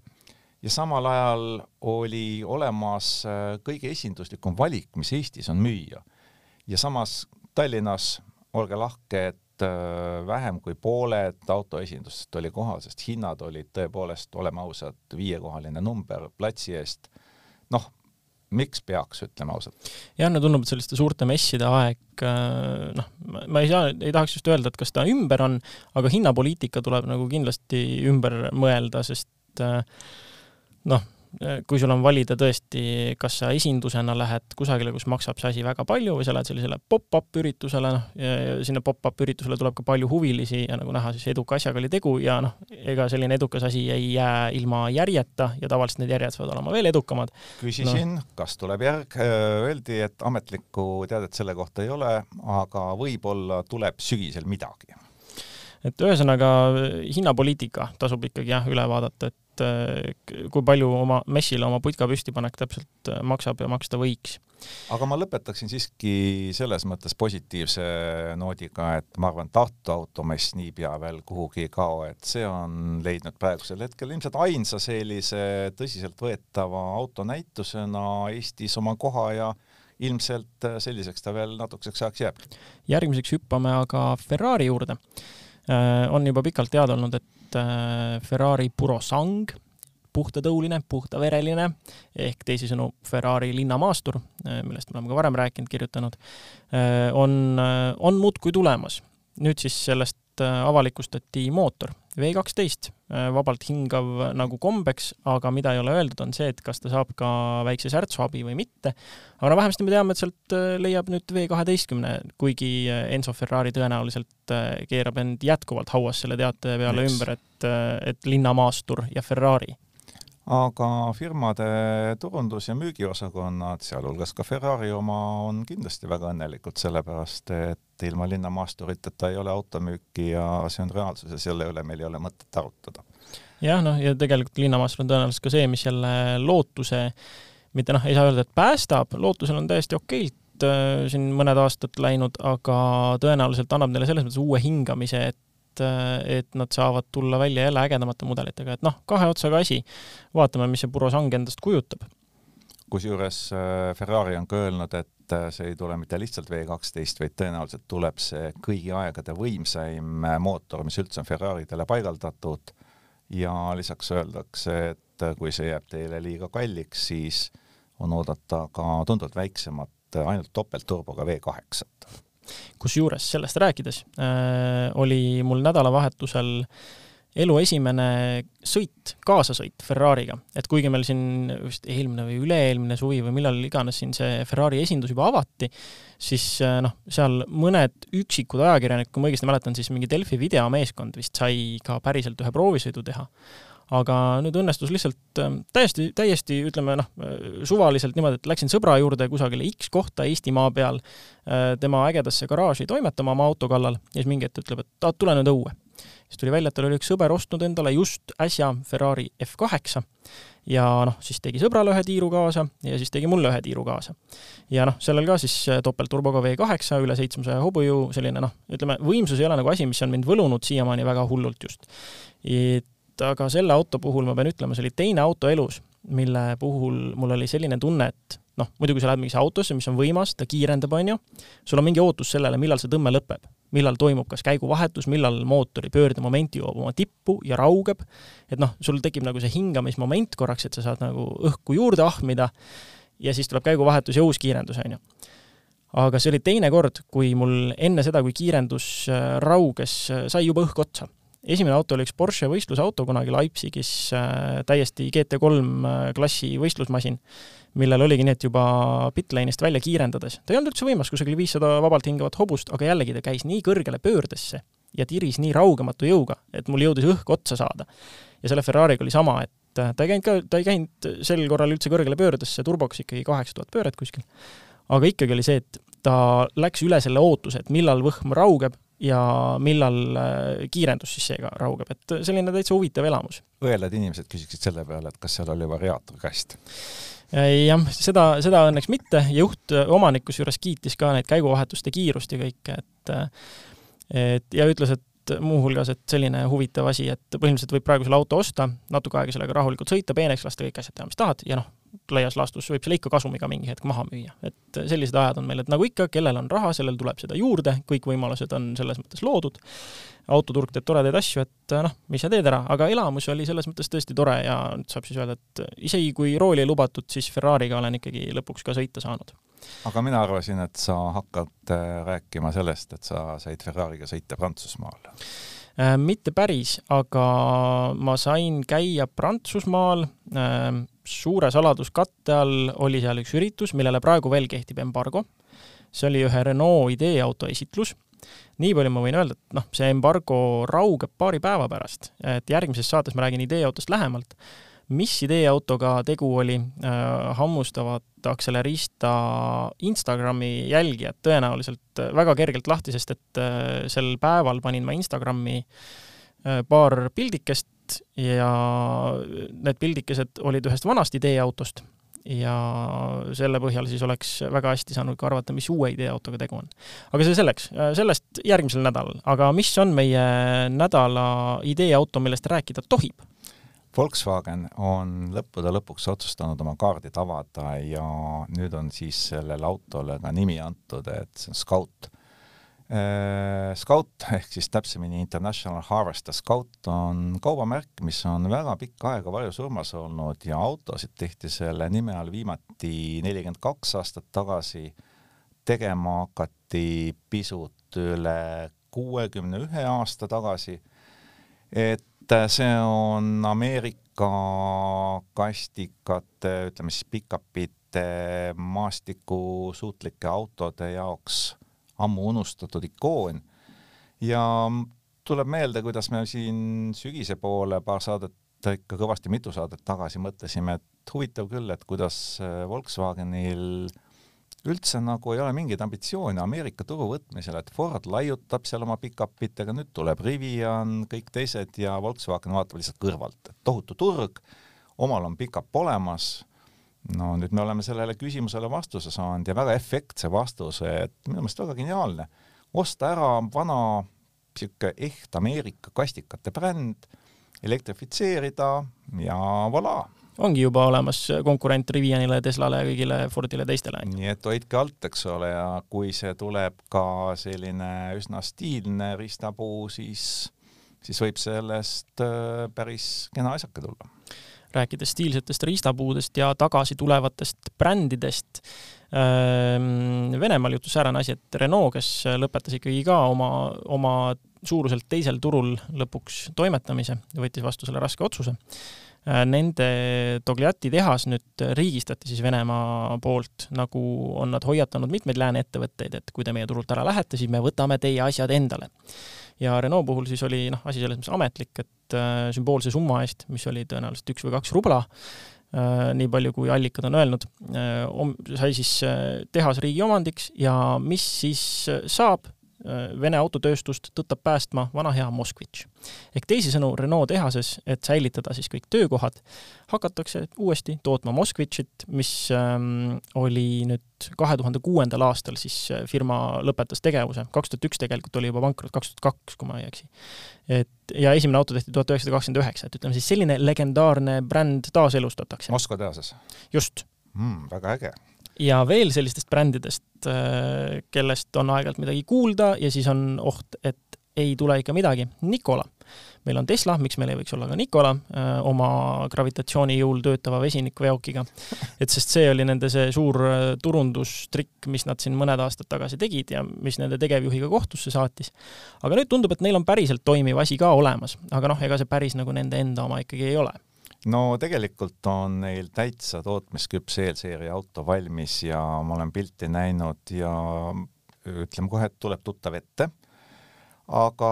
S2: ja samal ajal oli olemas kõige esinduslikum valik, mis Eestis on müüa. ja samas Tallinnas, olge lahke, et Äh, vähem kui pooled autoesindustest oli kohal, sest hinnad olid tõepoolest, oleme ausad, viiekohaline number platsi eest. noh, miks peaks, ütleme ausalt?
S1: jah, no tundub, et selliste suurte messide aeg, äh, noh, ma ei saa, ei tahaks just öelda, et kas ta ümber on, aga hinnapoliitika tuleb nagu kindlasti ümber mõelda, sest äh, noh, kui sul on valida tõesti, kas sa esindusena lähed kusagile, kus maksab see asi väga palju või sa lähed sellisele pop-up üritusele, noh, ja sinna pop-up üritusele tuleb ka palju huvilisi ja nagu näha, siis eduka asjaga oli tegu ja noh, ega selline edukas asi ei jää ilma järjeta ja tavaliselt need järjed saavad olema veel edukamad.
S2: küsisin no., kas tuleb järg, öeldi, et ametlikku teadet selle kohta ei ole, aga võib-olla tuleb sügisel midagi
S1: et ühesõnaga hinnapoliitika tasub ikkagi jah üle vaadata, et et kui palju oma messile oma putka püstipanek täpselt äh, maksab ja maksta võiks.
S2: aga ma lõpetaksin siiski selles mõttes positiivse noodiga, et ma arvan, Tartu automess niipea veel kuhugi ei kao, et see on leidnud praegusel hetkel ilmselt ainsa sellise tõsiseltvõetava autonäitusena Eestis oma koha ja ilmselt selliseks ta veel natukeseks ajaks jääb.
S1: järgmiseks hüppame aga Ferrari juurde. Äh, on juba pikalt teada olnud, et Äh, Ferrari Purosang, puhtatõuline, puhtavereline ehk teisisõnu Ferrari linnamaastur, äh, millest me oleme ka varem rääkinud, kirjutanud, on, on muudkui tulemas. nüüd siis sellest avalikustati mootor V kaksteist, vabalt hingav nagu kombeks, aga mida ei ole öeldud, on see, et kas ta saab ka väikse särtsuabi või mitte. aga no vähemasti me teame, et sealt leiab nüüd V kaheteistkümne, kuigi Enzo Ferrari tõenäoliselt keerab end jätkuvalt hauas selle teate peale Miks? ümber, et, et linnamaastur ja Ferrari
S2: aga firmade turundus- ja müügiosakonnad, sealhulgas ka Ferrari oma, on kindlasti väga õnnelikud, sellepärast et ilma linnamaasturiteta ei ole automüüki ja see on reaalsus ja selle üle meil ei ole mõtet arutada.
S1: jah, noh, ja tegelikult linnamaastur on tõenäoliselt ka see, mis jälle lootuse, mitte noh, ei saa öelda, et päästab, lootusel on täiesti okeilt äh, siin mõned aastad läinud, aga tõenäoliselt annab neile selles mõttes uue hingamise, et et, et nad saavad tulla välja jälle ägedamate mudelitega, et noh, kahe otsaga asi. vaatame, mis see Purosang endast kujutab.
S2: kusjuures äh, Ferrari on ka öelnud, et äh, see ei tule mitte lihtsalt V kaksteist, vaid tõenäoliselt tuleb see kõigi aegade võimsaim äh, mootor, mis üldse on Ferraridele paigaldatud. Ja lisaks öeldakse, et kui see jääb teile liiga kalliks, siis on oodata ka tunduvalt väiksemat, ainult topeltturboga V kaheksat.
S1: Kusjuures sellest rääkides äh, oli mul nädalavahetusel elu esimene sõit, kaasasõit Ferrari'ga, et kuigi meil siin vist eelmine või üle-eelmine suvi või millal iganes siin see Ferrari esindus juba avati, siis äh, noh, seal mõned üksikud ajakirjanikud, kui ma õigesti mäletan, siis mingi Delfi videomeeskond vist sai ka päriselt ühe proovisõidu teha aga nüüd õnnestus lihtsalt ähm, täiesti, täiesti ütleme noh, suvaliselt niimoodi, et läksin sõbra juurde kusagile X kohta Eestimaa peal äh, tema ägedasse garaaži toimetama oma auto kallal ja siis mingi hetk ütleb, et tule nüüd õue. Siis tuli välja, et tal oli üks sõber ostnud endale just äsja Ferrari F8 ja noh, siis tegi sõbrale ühe tiiru kaasa ja siis tegi mulle ühe tiiru kaasa. ja noh, sellel ka siis topeltturboga V8 üle seitsmesaja hobujõu, selline noh, ütleme, võimsus ei ole nagu asi, mis on mind võlunud siiamaani väga hullult just. et aga selle auto puhul ma pean ütlema, see oli teine auto elus, mille puhul mul oli selline tunne, et noh, muidu kui sa lähed mingisse autosse, mis on võimas, ta kiirendab, on ju, sul on mingi ootus sellele, millal see tõmme lõpeb, millal toimub kas käiguvahetus, millal mootori pöördemoment jõuab oma tippu ja raugeb, et noh, sul tekib nagu see hingamismoment korraks, et sa saad nagu õhku juurde ahmida ja siis tuleb käiguvahetus ja uus kiirendus, on ju. aga see oli teine kord, kui mul enne seda, kui kiirendus äh, rauges, äh, sai juba õhk otsa esimene auto oli üks Porsche võistlusauto kunagi Leipzigis äh,, täiesti GT3 äh, klassi võistlusmasin, millel oligi nii, et juba pitlane'ist välja kiirendades, ta ei olnud üldse võimas, kusagil viissada vabalt hingavat hobust, aga jällegi ta käis nii kõrgele pöördesse ja tiris nii raugematu jõuga, et mul jõudis õhk otsa saada. ja selle Ferrari'ga oli sama, et äh, ta ei käinud ka, ta ei käinud sel korral üldse kõrgele pöördesse, turboks ikkagi kaheksa tuhat pööret kuskil. aga ikkagi oli see, et ta läks üle selle ootuse, et millal võhm raugeb ja millal äh, kiirendus siis seega raugeb, et selline täitsa huvitav elamus.
S2: õelad inimesed küsiksid selle peale, et kas seal oli variaatorkast?
S1: Äh, jah, seda, seda õnneks mitte, juht äh, omanik kusjuures kiitis ka neid käiguvahetuste kiirust ja kõike, et et ja ütles, et muuhulgas, et selline huvitav asi, et põhimõtteliselt võib praegu selle auto osta, natuke aega sellega rahulikult sõita, peeneks lasta, kõik asjad teha, mis tahad ja noh, laias laastus võib selle ikka kasumiga mingi hetk maha müüa. et sellised ajad on meil, et nagu ikka, kellel on raha, sellel tuleb seda juurde, kõik võimalused on selles mõttes loodud, autoturg teeb toredaid asju, et noh, mis sa teed ära, aga elamus oli selles mõttes tõesti tore ja nüüd saab siis öelda, et isegi kui rooli ei lubatud, siis Ferrari'ga olen ikkagi lõpuks ka sõita saanud.
S2: aga mina arvasin, et sa hakkad äh, rääkima sellest, et sa said Ferrari'ga sõita Prantsusmaal
S1: äh, mitte päris, aga ma sain käia Prantsusmaal äh, suure saladuskatte all oli seal üks üritus, millele praegu veel kehtib embargo. see oli ühe Renault ideeauto esitlus. nii palju ma võin öelda, et noh, see embargo raugeb paari päeva pärast, et järgmises saates ma räägin ideeautost lähemalt. mis ideeautoga tegu oli äh,, hammustavad Accelerista Instagrami jälgijad tõenäoliselt väga kergelt lahti, sest et äh, sel päeval panin ma Instagrami äh, paar pildikest ja need pildikesed olid ühest vanast ideeautost ja selle põhjal siis oleks väga hästi saanud ka arvata, mis uue ideeautoga tegu on. aga see selleks, sellest järgmisel nädalal, aga mis on meie nädala ideeauto, millest rääkida tohib?
S2: Volkswagen on lõppude lõpuks otsustanud oma kaardid avada ja nüüd on siis sellele autole ka nimi antud, et see on Scout Scout [LAUGHS] ehk siis täpsemini International Harvester Scout on kaubamärk, mis on väga pikka aega varjusurmas olnud ja autosid tehti selle nime all viimati nelikümmend kaks aastat tagasi. tegema hakati pisut üle kuuekümne ühe aasta tagasi. et see on Ameerika kastikate, ütleme siis pikapite maastikusuutlike autode jaoks ammu unustatud ikoon. Ja tuleb meelde, kuidas me siin sügise poole paar saadet, ikka kõvasti mitu saadet tagasi mõtlesime, et huvitav küll, et kuidas äh, Volkswagenil üldse nagu ei ole mingeid ambitsioone Ameerika turu võtmisel, et Ford laiutab seal oma pikapitega, nüüd tuleb Rivian, kõik teised ja Volkswagen vaatab lihtsalt kõrvalt, et tohutu turg, omal on pikap olemas no nüüd me oleme sellele küsimusele vastuse saanud ja väga efektse vastuse, et minu meelest väga geniaalne. osta ära vana niisugune eht Ameerika kastikate bränd, elektrifitseerida ja voilà.
S1: ongi juba olemas konkurent Rivianile, Teslale, kõigile Fordile, teistele.
S2: nii et hoidke alt, eks ole, ja kui see tuleb ka selline üsna stiilne riistapuu, siis, siis võib sellest äh, päris kena asjake tulla
S1: rääkides stiilsetest riistapuudest ja tagasi tulevatest brändidest. Ehm, Venemaal juhtus säärane asi, et Renault, kes lõpetas ikkagi ka oma, oma suuruselt teisel turul lõpuks toimetamise, võttis vastu selle raske otsuse. Äh, nende Togliatti tehas nüüd riigistati siis Venemaa poolt, nagu on nad hoiatanud mitmeid lääne ettevõtteid, et kui te meie turult ära lähete, siis me võtame teie asjad endale ja Renault puhul siis oli noh, asi selles mõttes ametlik, et äh, sümboolse summa eest, mis oli tõenäoliselt üks või kaks rubla, äh, nii palju, kui allikad on öelnud, sai siis tehas riigi omandiks ja mis siis saab, Äh, Vene autotööstust tõttab päästma vana hea Moskvitš. ehk teisisõnu, Renault tehases, et säilitada siis kõik töökohad, hakatakse uuesti tootma Moskvitšit, mis ähm, oli nüüd kahe tuhande kuuendal aastal siis äh, firma lõpetas tegevuse, kaks tuhat üks tegelikult oli juba pankrot, kaks tuhat kaks, kui ma ei eksi. et ja esimene auto tehti tuhat üheksasada kakskümmend üheksa, et ütleme siis selline legendaarne bränd taaselustatakse.
S2: Moskva tehases?
S1: just
S2: mm,. väga äge
S1: ja veel sellistest brändidest, äh, kellest on aeg-ajalt midagi kuulda ja siis on oht, et ei tule ikka midagi. Nikola. meil on Tesla, miks meil ei võiks olla ka Nikola äh, oma gravitatsiooni jõul töötava vesinikveokiga. et sest see oli nende see suur äh, turundustrikk, mis nad siin mõned aastad tagasi tegid ja mis nende tegevjuhiga kohtusse saatis. aga nüüd tundub, et neil on päriselt toimiv asi ka olemas, aga noh, ega see päris nagu nende enda oma ikkagi ei ole
S2: no tegelikult on neil täitsa tootmisküps eelseeria auto valmis ja ma olen pilti näinud ja ütleme kohe, et tuleb tuttav ette. aga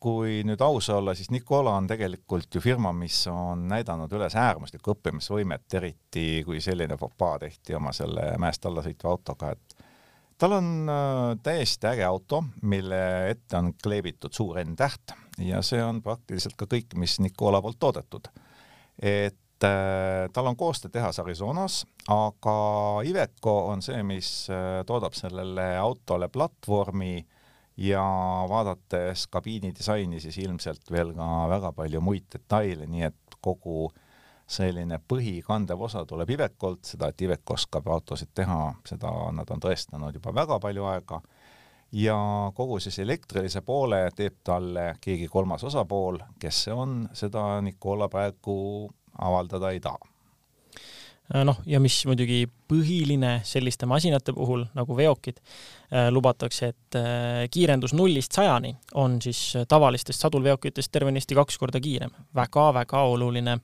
S2: kui nüüd aus olla, siis Nikola on tegelikult ju firma, mis on näidanud üles äärmuslikku õppimisvõimet, eriti kui selline fopaa tehti oma selle mäest alla sõitva autoga, et tal on äh, täiesti äge auto, mille ette on kleebitud suur N-täht ja see on praktiliselt ka kõik, mis Nikola poolt toodetud et äh, tal on koostöötehas Arizonas, aga Iveco on see, mis äh, toodab sellele autole platvormi ja vaadates kabiini disaini, siis ilmselt veel ka väga palju muid detaile, nii et kogu selline põhikandev osa tuleb Ivecolt, seda, et Iveco oskab autosid teha, seda nad on tõestanud juba väga palju aega ja kogu siis elektrilise poole teeb talle keegi kolmas osapool, kes see on, seda Nikola praegu avaldada ei taha
S1: äh, noh, ja mis muidugi põhiline selliste masinate puhul nagu veokid, äh, lubatakse, et äh, kiirendus nullist sajani on siis tavalistest sadulveokitest tervenisti kaks korda kiirem väga,. väga-väga oluline.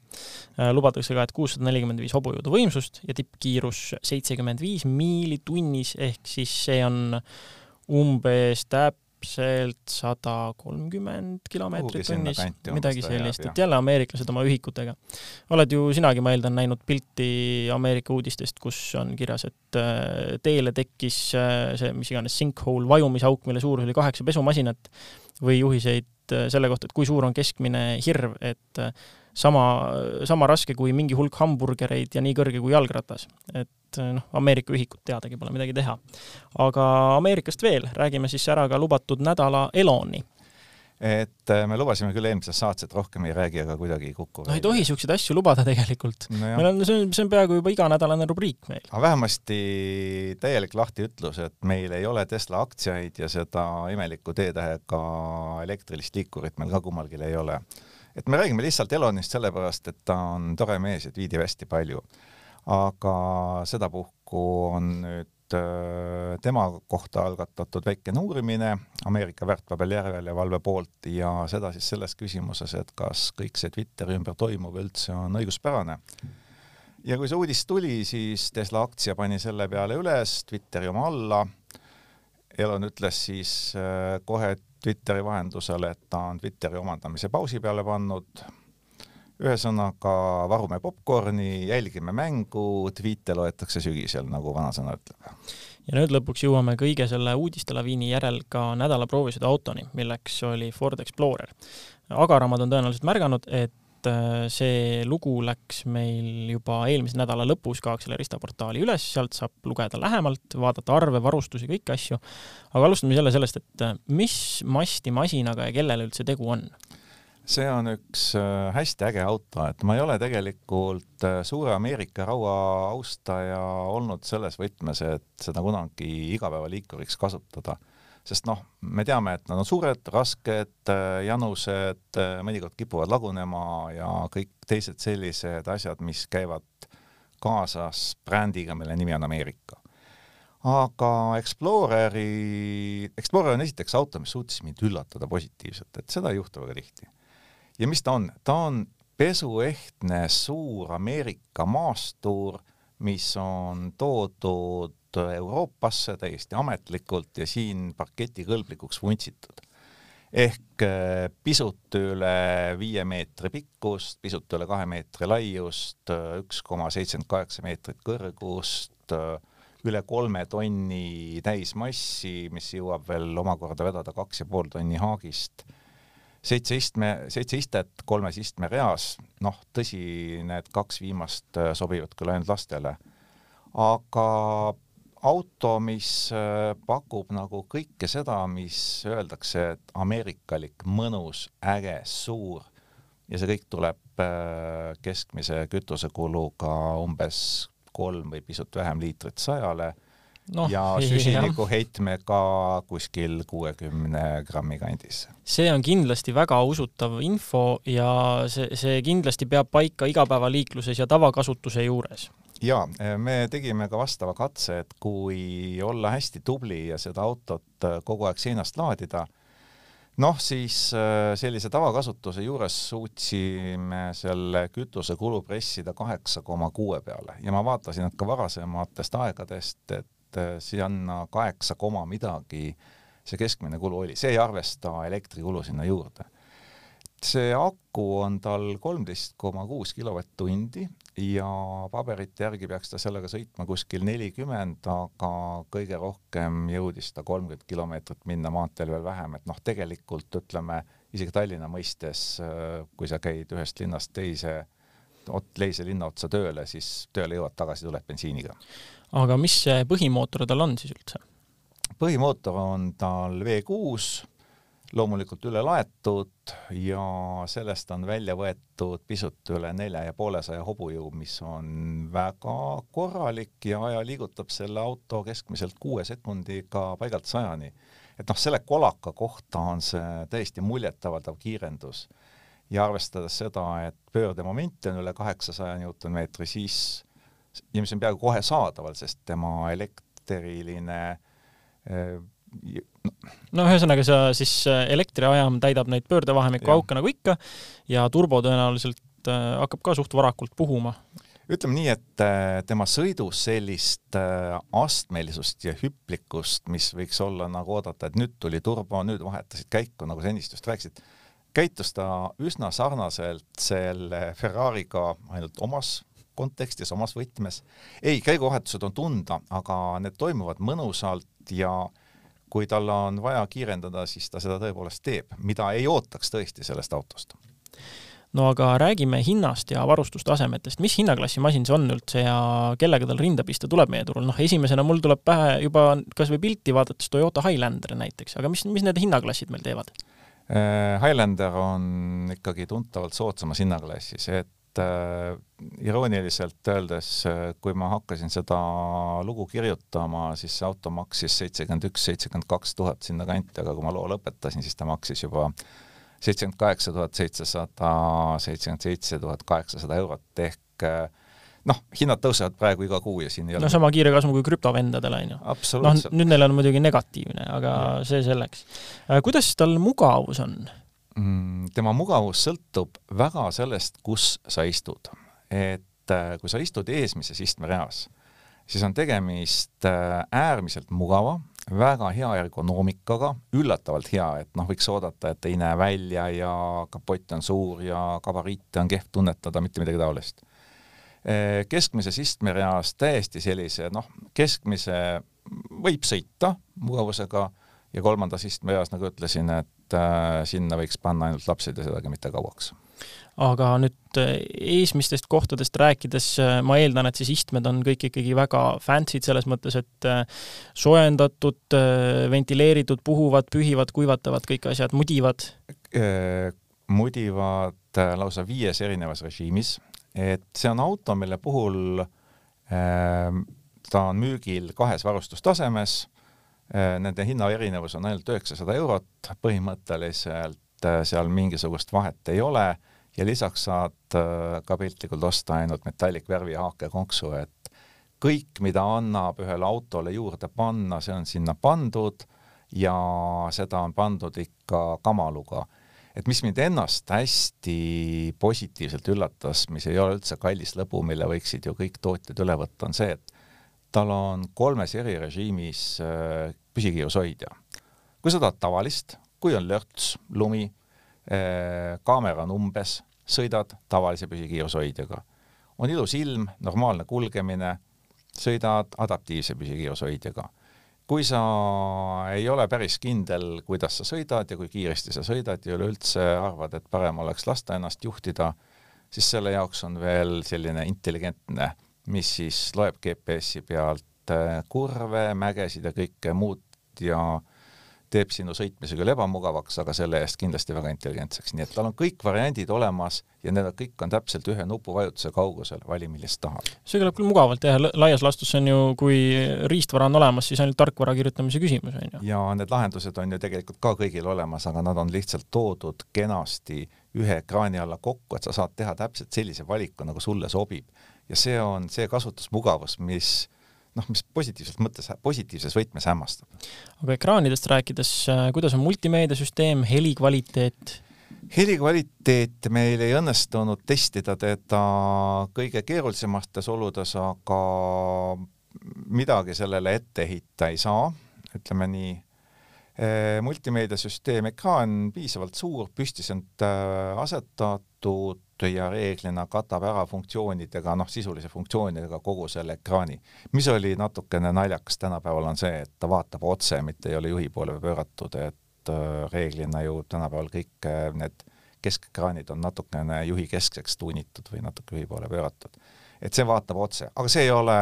S1: lubatakse ka, et kuussada nelikümmend viis hobujõudu võimsust ja tippkiirus seitsekümmend viis miili tunnis, ehk siis see on umbes täpselt sada kolmkümmend kilomeetrit tunnis, midagi sellist, et jälle ameeriklased oma ühikutega. oled ju sinagi, ma eeldan, näinud pilti Ameerika uudistest, kus on kirjas, et äh, teele tekkis äh, see, mis iganes, sinkhole, vajumisauk, mille suurus oli kaheksa pesumasinat või juhiseid äh, selle kohta, et kui suur on keskmine hirv, et sama, sama raske kui mingi hulk hamburgereid ja nii kõrge kui jalgratas. et noh, Ameerika ühikut teadagi pole midagi teha. aga Ameerikast veel, räägime siis ära ka lubatud nädala Eloni
S2: et äh, me lubasime küll eelmises saates, et rohkem ei räägi, aga kuidagi ei kuku.
S1: no ei tohi siukseid asju lubada tegelikult no. meil on, see on, see on peaaegu juba iganädalane rubriik meil.
S2: aga vähemasti täielik lahtiütlus, et meil ei ole Tesla aktsiaid ja seda imelikku T-tähega elektrilist liikurit meil ka kummalgi ei ole et me räägime lihtsalt Elonist sellepärast, et ta on tore mees ja tweetib hästi palju. aga sedapuhku on nüüd äh, tema kohta algatatud väikene uurimine Ameerika väärtpaberijärelevalve poolt ja seda siis selles küsimuses, et kas kõik see Twitteri ümber toimuv üldse on õiguspärane. ja kui see uudis tuli, siis Tesla aktsia pani selle peale üles, Twitteri oma alla. Elon ütles siis äh, kohe, et Twitteri vahendusel, et ta on Twitteri omandamise pausi peale pannud. ühesõnaga, varume popkorni, jälgime mängu, tweet'e loetakse sügisel, nagu vanasõna ütleb.
S1: ja nüüd lõpuks jõuame kõige selle uudistelaviini järel ka nädala proovisõidu autoni, milleks oli Ford Explorer. agaramad on tõenäoliselt märganud, et et äh, see lugu läks meil juba eelmise nädala lõpus ka Accelerista portaali üles, sealt saab lugeda lähemalt, vaadata arve, varustusi, kõiki asju. aga alustame jälle sellest, et äh, mis masti masinaga ja kellele üldse tegu on?
S2: see on üks äh, hästi äge auto, et ma ei ole tegelikult suure Ameerika raua austaja olnud selles võtmes, et seda kunagi igapäevaliikuriks kasutada sest noh, me teame, et nad on suured, rasked, äh, janused, äh, mõnikord kipuvad lagunema ja kõik teised sellised asjad, mis käivad kaasas brändiga, mille nimi on Ameerika. aga Exploreri, Explorer on esiteks auto, mis suutis mind üllatada positiivselt, et seda ei juhtu väga tihti. ja mis ta on? ta on pesuehtne suur Ameerika maastur, mis on toodud Euroopasse täiesti ametlikult ja siin paketikõlblikuks vuntsitud. ehk äh, pisut üle viie meetri pikkust, pisut üle kahe meetri laiust, üks koma seitsekümmend kaheksa meetrit kõrgust, üle kolme tonni täismassi, mis jõuab veel omakorda vedada kaks ja pool tonni haagist seitse istme, seitse istet kolmes istmereas, noh, tõsi, need kaks viimast äh, sobivad küll ainult lastele, aga auto, mis äh, pakub nagu kõike seda, mis öeldakse, et ameerikalik, mõnus, äge, suur. Ja see kõik tuleb äh, keskmise kütusekuluga umbes kolm või pisut vähem liitrit sajale. No, ja süsinikuheitmega kuskil kuuekümne grammi kandis.
S1: see on kindlasti väga usutav info ja see, see kindlasti peab paika igapäevaliikluses ja tavakasutuse juures
S2: jaa, me tegime ka vastava katse, et kui olla hästi tubli ja seda autot kogu aeg seinast laadida, noh, siis äh, sellise tavakasutuse juures suutsime selle kütusekulu pressida kaheksa koma kuue peale ja ma vaatasin, et ka varasematest aegadest, et et äh, sinna kaheksa koma midagi see keskmine kulu oli, see ei arvesta elektrikulu sinna juurde. see aku on tal kolmteist koma kuus kilovatt-tundi ja paberite järgi peaks ta sellega sõitma kuskil nelikümmend, aga kõige rohkem jõudis ta kolmkümmend kilomeetrit minna maanteel veel vähem, et noh, tegelikult ütleme isegi Tallinna mõistes, äh, kui sa käid ühest linnast teise, teise linna otsa tööle, siis tööle jõuad tagasi, tuled bensiiniga.
S1: Aga mis see põhimootor tal on siis üldse?
S2: põhimootor on tal V6, loomulikult üle laetud ja sellest on välja võetud pisut üle nelja ja poolesaja hobujõu, mis on väga korralik ja aja liigutab selle auto keskmiselt kuue sekundiga paigalt sajani. et noh, selle kolaka kohta on see täiesti muljetavaldav kiirendus ja arvestades seda, et pöördemomenti on üle kaheksasaja Newtonmeetri, siis ja mis on peaaegu kohe saadaval, sest tema elektriline
S1: eh, no ühesõnaga, sa siis eh, elektriajam täidab neid pöördevahemiku auke nagu ikka ja turbo tõenäoliselt eh, hakkab ka suht varakult puhuma.
S2: ütleme nii, et tema sõidus sellist astmelisust ja hüplikust, mis võiks olla nagu oodata, et nüüd tuli turbo, nüüd vahetasid käiku, nagu sa ennist just rääkisid, käitus ta üsna sarnaselt selle Ferrari'ga ainult omas kontekstis, omas võtmes. ei, käiguvahetused on tunda, aga need toimuvad mõnusalt ja kui tal on vaja kiirendada, siis ta seda tõepoolest teeb, mida ei ootaks tõesti sellest autost.
S1: No aga räägime hinnast ja varustustasemetest, mis hinnaklassi masin see on üldse ja kellega tal rinda pista tuleb meie turul, noh esimesena mul tuleb pähe juba kas või pilti vaadates Toyota Highlander näiteks, aga mis, mis need hinnaklassid meil teevad?
S2: Äh, Highlander on ikkagi tuntavalt soodsamas hinnaklassis, et äh, irooniliselt öeldes, kui ma hakkasin seda lugu kirjutama, siis see auto maksis seitsekümmend üks, seitsekümmend kaks tuhat sinnakanti, aga kui ma loo lõpetasin, siis ta maksis juba seitsekümmend kaheksa tuhat seitsesada, seitsekümmend seitse tuhat kaheksasada eurot ehk noh, hinnad tõusevad praegu iga kuu ja siin
S1: ei ole no sama kiire kasv kui krüptovendadel, on ju. noh, nüüd neil on muidugi negatiivne, aga ja. see selleks. kuidas tal mugavus on?
S2: Mm, tema mugavus sõltub väga sellest, kus sa istud. et äh, kui sa istud eesmises istmereas, siis on tegemist äh, äärmiselt mugava, väga hea ergonoomikaga, üllatavalt hea, et noh, võiks oodata, et ei näe välja ja kapott on suur ja gabariite on kehv tunnetada, mitte midagi taolist. Äh, keskmises istmereas täiesti sellise noh, keskmise võib sõita mugavusega ja kolmandas istmereas, nagu ütlesin, et et äh, sinna võiks panna ainult lapsed ja sedagi mitte kauaks.
S1: aga nüüd äh, eesmistest kohtadest rääkides äh, ma eeldan, et siis istmed on kõik ikkagi väga fancy'd selles mõttes, et soojendatud, ventileeritud, puhuvad, pühivad, kuivatavad, kõik asjad, mudivad?
S2: mudivad lausa viies erinevas režiimis, et see on auto, mille puhul ta on müügil kahes varustustasemes nende hinnaerinevus on ainult üheksasada eurot, põhimõtteliselt äh, seal mingisugust vahet ei ole ja lisaks saad äh, ka piltlikult osta ainult metallikvärvi haakekonksu, et kõik, mida annab ühele autole juurde panna, see on sinna pandud ja seda on pandud ikka kamaluga. et mis mind ennast hästi positiivselt üllatas, mis ei ole üldse kallis lõbu, mille võiksid ju kõik tootjad üle võtta, on see, et tal on kolmes erirežiimis püsikiirushoidja. kui sa tahad tavalist, kui on lörts, lumi, kaamera on umbes, sõidad tavalise püsikiirushoidjaga. on ilus ilm, normaalne kulgemine, sõidad adaptiivse püsikiirushoidjaga kui sa ei ole päris kindel, kuidas sa sõidad ja kui kiiresti sa sõidad ja üleüldse arvad, et parem oleks lasta ennast juhtida, siis selle jaoks on veel selline intelligentne, mis siis loeb GPS-i pealt äh, kurve, mägesid ja kõike muud ja teeb sinu sõitmise küll ebamugavaks, aga selle eest kindlasti väga intelligentseks, nii et tal on kõik variandid olemas ja need kõik on täpselt ühe nupuvajutuse kaugusel, vali millist tahad.
S1: see kõlab küll mugavalt jah, laias laastus on ju, kui riistvara on olemas, siis ainult tarkvara kirjutamise küsimus, on ju.
S2: ja need lahendused on ju tegelikult ka kõigil olemas, aga nad on lihtsalt toodud kenasti ühe ekraani alla kokku, et sa saad teha täpselt sellise valiku, nagu sulle sobib. ja see on see kasutusmugavus, mis noh, mis positiivselt mõttes, positiivses võtmes hämmastab.
S1: aga ekraanidest rääkides, äh, kuidas on multimeediasüsteem, heli kvaliteet?
S2: heli kvaliteet meil ei õnnestunud testida teda kõige keerulisemates oludes, aga midagi sellele ette heita ei saa, ütleme nii äh, multimeediasüsteem, ekraan piisavalt suur, püstiselt äh, asetatud, ja reeglina katab ära funktsioonidega, noh, sisulise funktsioonidega kogu selle ekraani. mis oli natukene naljakas tänapäeval, on see, et ta vaatab otse, mitte ei ole juhi poole pööratud, et äh, reeglina ju tänapäeval kõik äh, need keskekraanid on natukene juhi keskseks tuunitud või natuke juhi poole pööratud. et see vaatab otse, aga see ei ole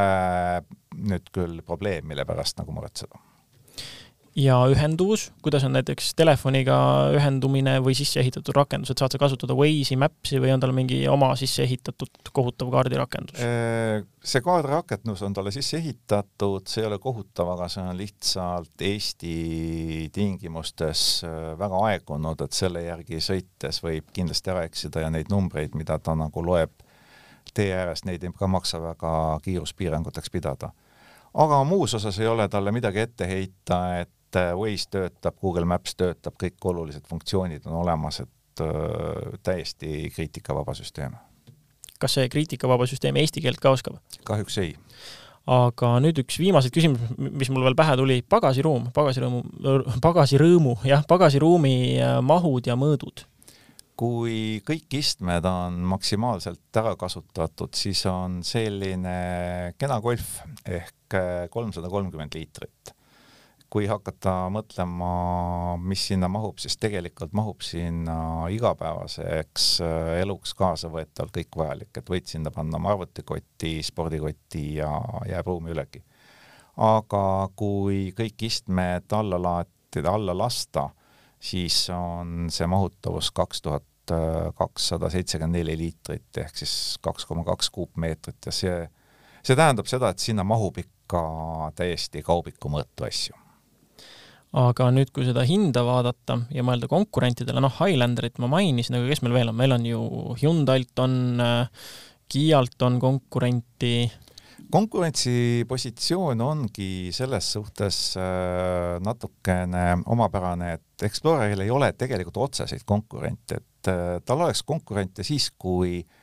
S2: nüüd küll probleem, mille pärast nagu muretseda
S1: ja ühenduvus, kuidas on näiteks telefoniga ühendumine või sisse ehitatud rakendused, saad sa kasutada Waze'i, Maps'i või on tal mingi oma sisse ehitatud kohutav kaardirakendus?
S2: Äh, see kaardirakendus on talle sisse ehitatud, see ei ole kohutav, aga see on lihtsalt Eesti tingimustes äh, väga aegunud, et selle järgi sõites võib kindlasti ära eksida ja neid numbreid, mida ta nagu loeb tee ääres, neid ei maksa väga kiiruspiiranguteks pidada aga muus osas ei ole talle midagi ette heita, et et äh, Waze töötab, Google Maps töötab, kõik olulised funktsioonid on olemas, et äh, täiesti kriitikavaba süsteem.
S1: kas see kriitikavaba süsteem eesti keelt ka oskab?
S2: kahjuks ei.
S1: aga nüüd üks viimaseid küsimusi, mis mul veel pähe tuli, pagasiruum, pagasirõõmu, pagasirõõmu, jah, pagasiruumi äh, mahud ja mõõdud
S2: kui kõik istmed on maksimaalselt ära kasutatud, siis on selline kena golf ehk kolmsada kolmkümmend liitrit kui hakata mõtlema, mis sinna mahub, siis tegelikult mahub sinna igapäevaseks äh, eluks kaasavõetav kõik vajalik, et võid sinna panna oma arvutikoti, spordikoti ja jääb ruumi ülegi. aga kui kõik istmed alla laatida, alla lasta, siis on see mahutavus kaks tuhat kakssada seitsekümmend neli liitrit ehk siis kaks koma kaks kuupmeetrit ja see, see tähendab seda, et sinna mahub ikka täiesti kaubiku mõõtu asju
S1: aga nüüd, kui seda hinda vaadata ja mõelda konkurentidele, noh, Highlanderit ma mainisin, aga kes meil veel on, meil on ju Hyundai'lt on, äh, Kialt on konkurenti.
S2: konkurentsipositsioon ongi selles suhtes äh, natukene omapärane, et Exploreril ei ole tegelikult otseseid konkurente, et äh, tal oleks konkurente siis, kui äh,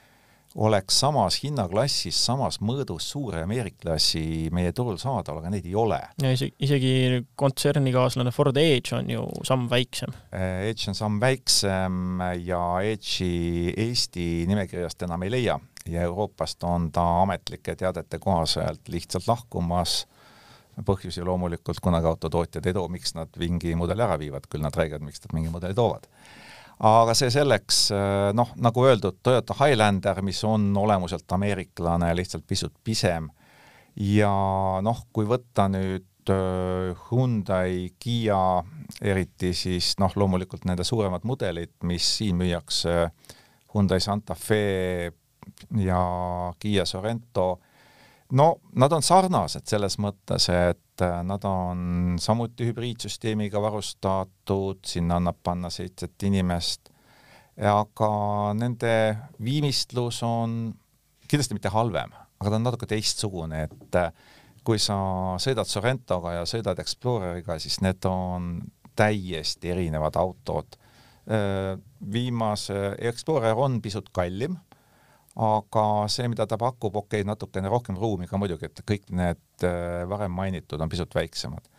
S2: oleks samas hinnaklassis, samas mõõdus suure ameeriklasi meie turul saadaval, aga neid ei ole.
S1: ja isegi, isegi kontsernikaaslane Ford Edge on ju samm väiksem.
S2: Äh, Edge on samm väiksem ja Edge'i Eesti nimekirjast enam ei leia ja Euroopast on ta ametlike teadete kohaselt lihtsalt lahkumas põhjusi loomulikult kunagi autotootjad ei too, miks nad mingi mudeli ära viivad, küll nad räägivad, miks nad mingi mudeli toovad aga see selleks, äh, noh, nagu öeldud, Toyota Highlander, mis on olemuselt ameeriklane, lihtsalt pisut pisem. Ja noh, kui võtta nüüd äh, Hyundai, Kiia, eriti siis noh, loomulikult nende suuremad mudelid, mis siin müüakse, Hyundai Santa Fe ja Kiia Sorento, no nad on sarnased selles mõttes, et Äh, nad on samuti hübriidsüsteemiga varustatud, sinna annab panna seitset inimest, aga nende viimistlus on kindlasti mitte halvem, aga ta on natuke teistsugune, et äh, kui sa sõidad Sorrentoga ja sõidad Exploreriga, siis need on täiesti erinevad autod. Äh, viimase, Explorer on pisut kallim aga see, mida ta pakub, okei okay,, natukene rohkem ruumi ka muidugi, et kõik need äh, varem mainitud on pisut väiksemad.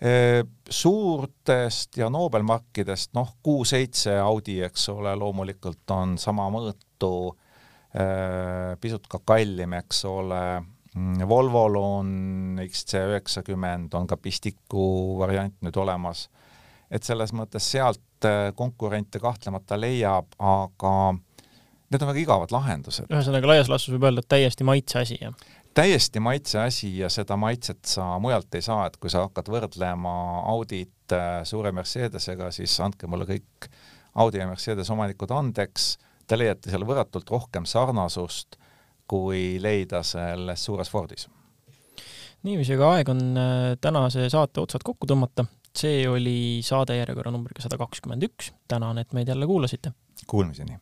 S2: Suurtest ja Nobelmarkidest, noh, Q7 Audi, eks ole, loomulikult on sama mõõtu, pisut ka kallim, eks ole, mm, Volvol on XC90, on ka pistiku variant nüüd olemas, et selles mõttes sealt konkurente kahtlemata leiab, aga need on väga igavad lahendused.
S1: ühesõnaga, laias laastus võib öelda, et täiesti maitse asi, jah?
S2: täiesti maitse asi ja seda maitset sa mujalt ei saa, et kui sa hakkad võrdlema Audit äh, suure Mercedesega, siis andke mulle kõik Audi ja Mercedes omanikud andeks, te leiate seal võrratult rohkem sarnasust, kui leida selles suures Fordis.
S1: niiviisi, aga aeg on äh, tänase saate otsad kokku tõmmata. see oli saade järjekorra numbriga sada kakskümmend üks. tänan, et meid jälle kuulasite.
S2: Kuulmiseni